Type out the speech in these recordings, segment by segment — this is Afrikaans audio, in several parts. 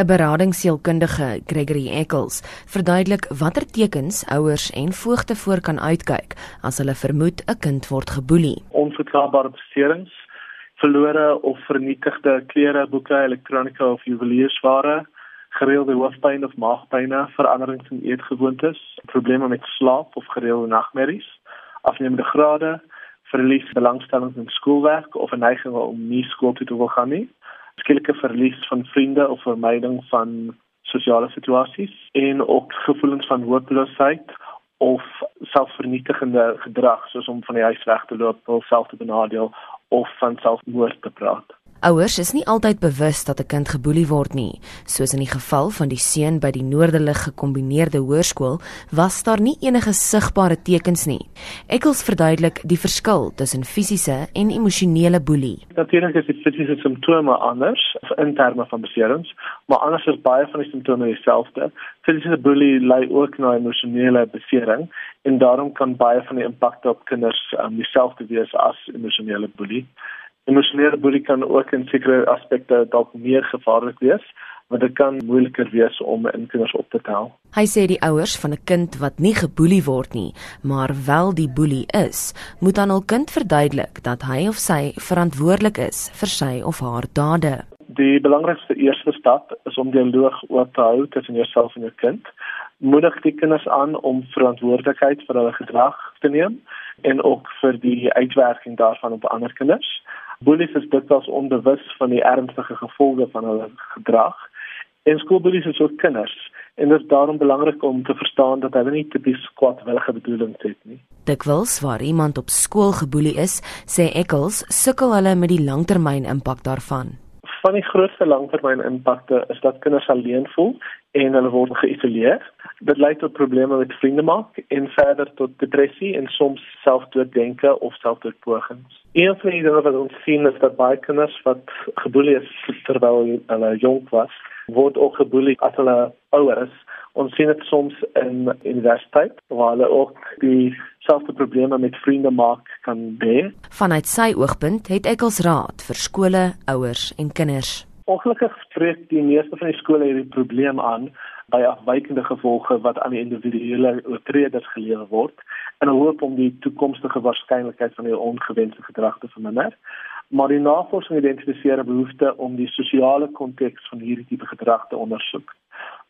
'n Beradingsielkundige, Gregory Eccles, verduidelik watter tekens ouers en voogte voor kan uitkyk as hulle vermoed 'n kind word geboelie. Onverklaarbare beserings, verlore of vernietigde klere, boeke, elektronika of juweliersware, gereelde hoofpyn of maagpyne, veranderings in eetgewoontes, probleme met slaap of gereelde nagmerries, afnemende grade, verlies belangstelling in skoolwerk of 'n neiging om nie skool toe te wil gaan nie, skielike verlies van vriende of vermyding van sosiale situasies en ook gevoelens van hooploosheid of selfvernietigende gedrag soos om van die huis weg te loop, self te benadeel of van selfmoord te praat. Ouers is nie altyd bewus dat 'n kind geboelie word nie. Soos in die geval van die seun by die Noorderlig gekombineerde hoërskool, was daar nie enige sigbare tekens nie. Ekkels verduidelik die verskil tussen fisiese en emosionele boelie. Natuurlik is die fisiese simptome anders in terme van beserings, maar anders is baie van die simptome dieselfde. Fisiese boelie lei ook na emosionele besering en daarom kan baie van die impakte op kinders um, dieselfde wees as emosionele boelie. Emosionele boelie kan ook in sekere aspekte dalk meer gevaarlik wees, want dit kan moeiliker wees om in kinders op te tel. Hy sê die ouers van 'n kind wat nie geboelie word nie, maar wel die boelie is, moet aan hul kind verduidelik dat hy of sy verantwoordelik is vir sy of haar dade. Die belangrikste eerste stap is om dialoog oop te hou tussen jouself en jou kind. Moedig die kinders aan om verantwoordelikheid vir hulle gedrag te neem en ook vir die uitwerking daarvan op ander kinders. Bullies is dikwels onbewus van die ernstige gevolge van hulle gedrag. En skoolbullies is ook kinders en dit is daarom belangrik om te verstaan dat hulle nie tipies kwaadwillige bedoelings het nie. Dikwels waar iemand op skool geboelie is, sê Eccles, sukkel hulle met die langtermyn impak daarvan. Van die grootste langtermyn impakte is dat kinders alleen voel en hulle word geïsoleer. Dit lei tot probleme met vriende maak en verder tot depressie en soms selfdooddenke of selfdoodpogings. Een van die dinge wat ons sien is dat baie kinders wat geboelie is terwyl hulle jonk was, word ook geboelie as hulle ouer is. Ons sien dit soms in universiteit waar hulle ook die selfde probleme met vriende maak kan hê. Vanuit sy oogpunt het ek als raad vir skole, ouers en kinders. Ongelukkig spreek die meeste van die skole hierdie probleem aan by afwykende gevolge wat aan die individuele oortreders gelewer word in 'n hoop om die toekomstige waarskynlikheid van die ongewenste gedrag te verminder. Maar die navorsing identifiseer 'n behoefte om die sosiale konteks van hierdie tipe gedrag te ondersoek.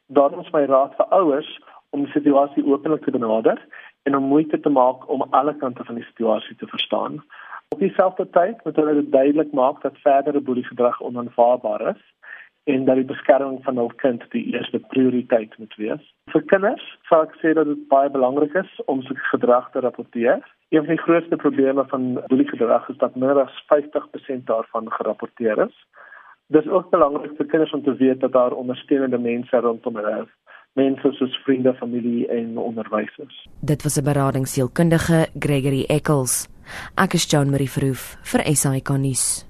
Daarom is my raad vir ouers om die situasie openlik te benader en om moeite te maak om alle kante van die situasie te verstaan. Op dieselfde tyd moet hulle duidelik maak dat verdere boelie gedrag onaanvaarbaar is en dat die beskerming van hul kind die eerste prioriteit moet wees. Vir kinders sal ek sê dat dit baie belangrik is om se gedrag te rapporteer. Een van die grootste probleme van boeliegedrag is dat meer as 50% daarvan gerapporteer is. Dit is ook belangrik vir kinders om te weet dat daar ondersteunende mense rondom hulle is mense soos vriende, familie en onderwysers. Dit was 'n beradingsielkundige Gregory Eccles. Ek is Jean Marie Verhoef vir SAK nuus.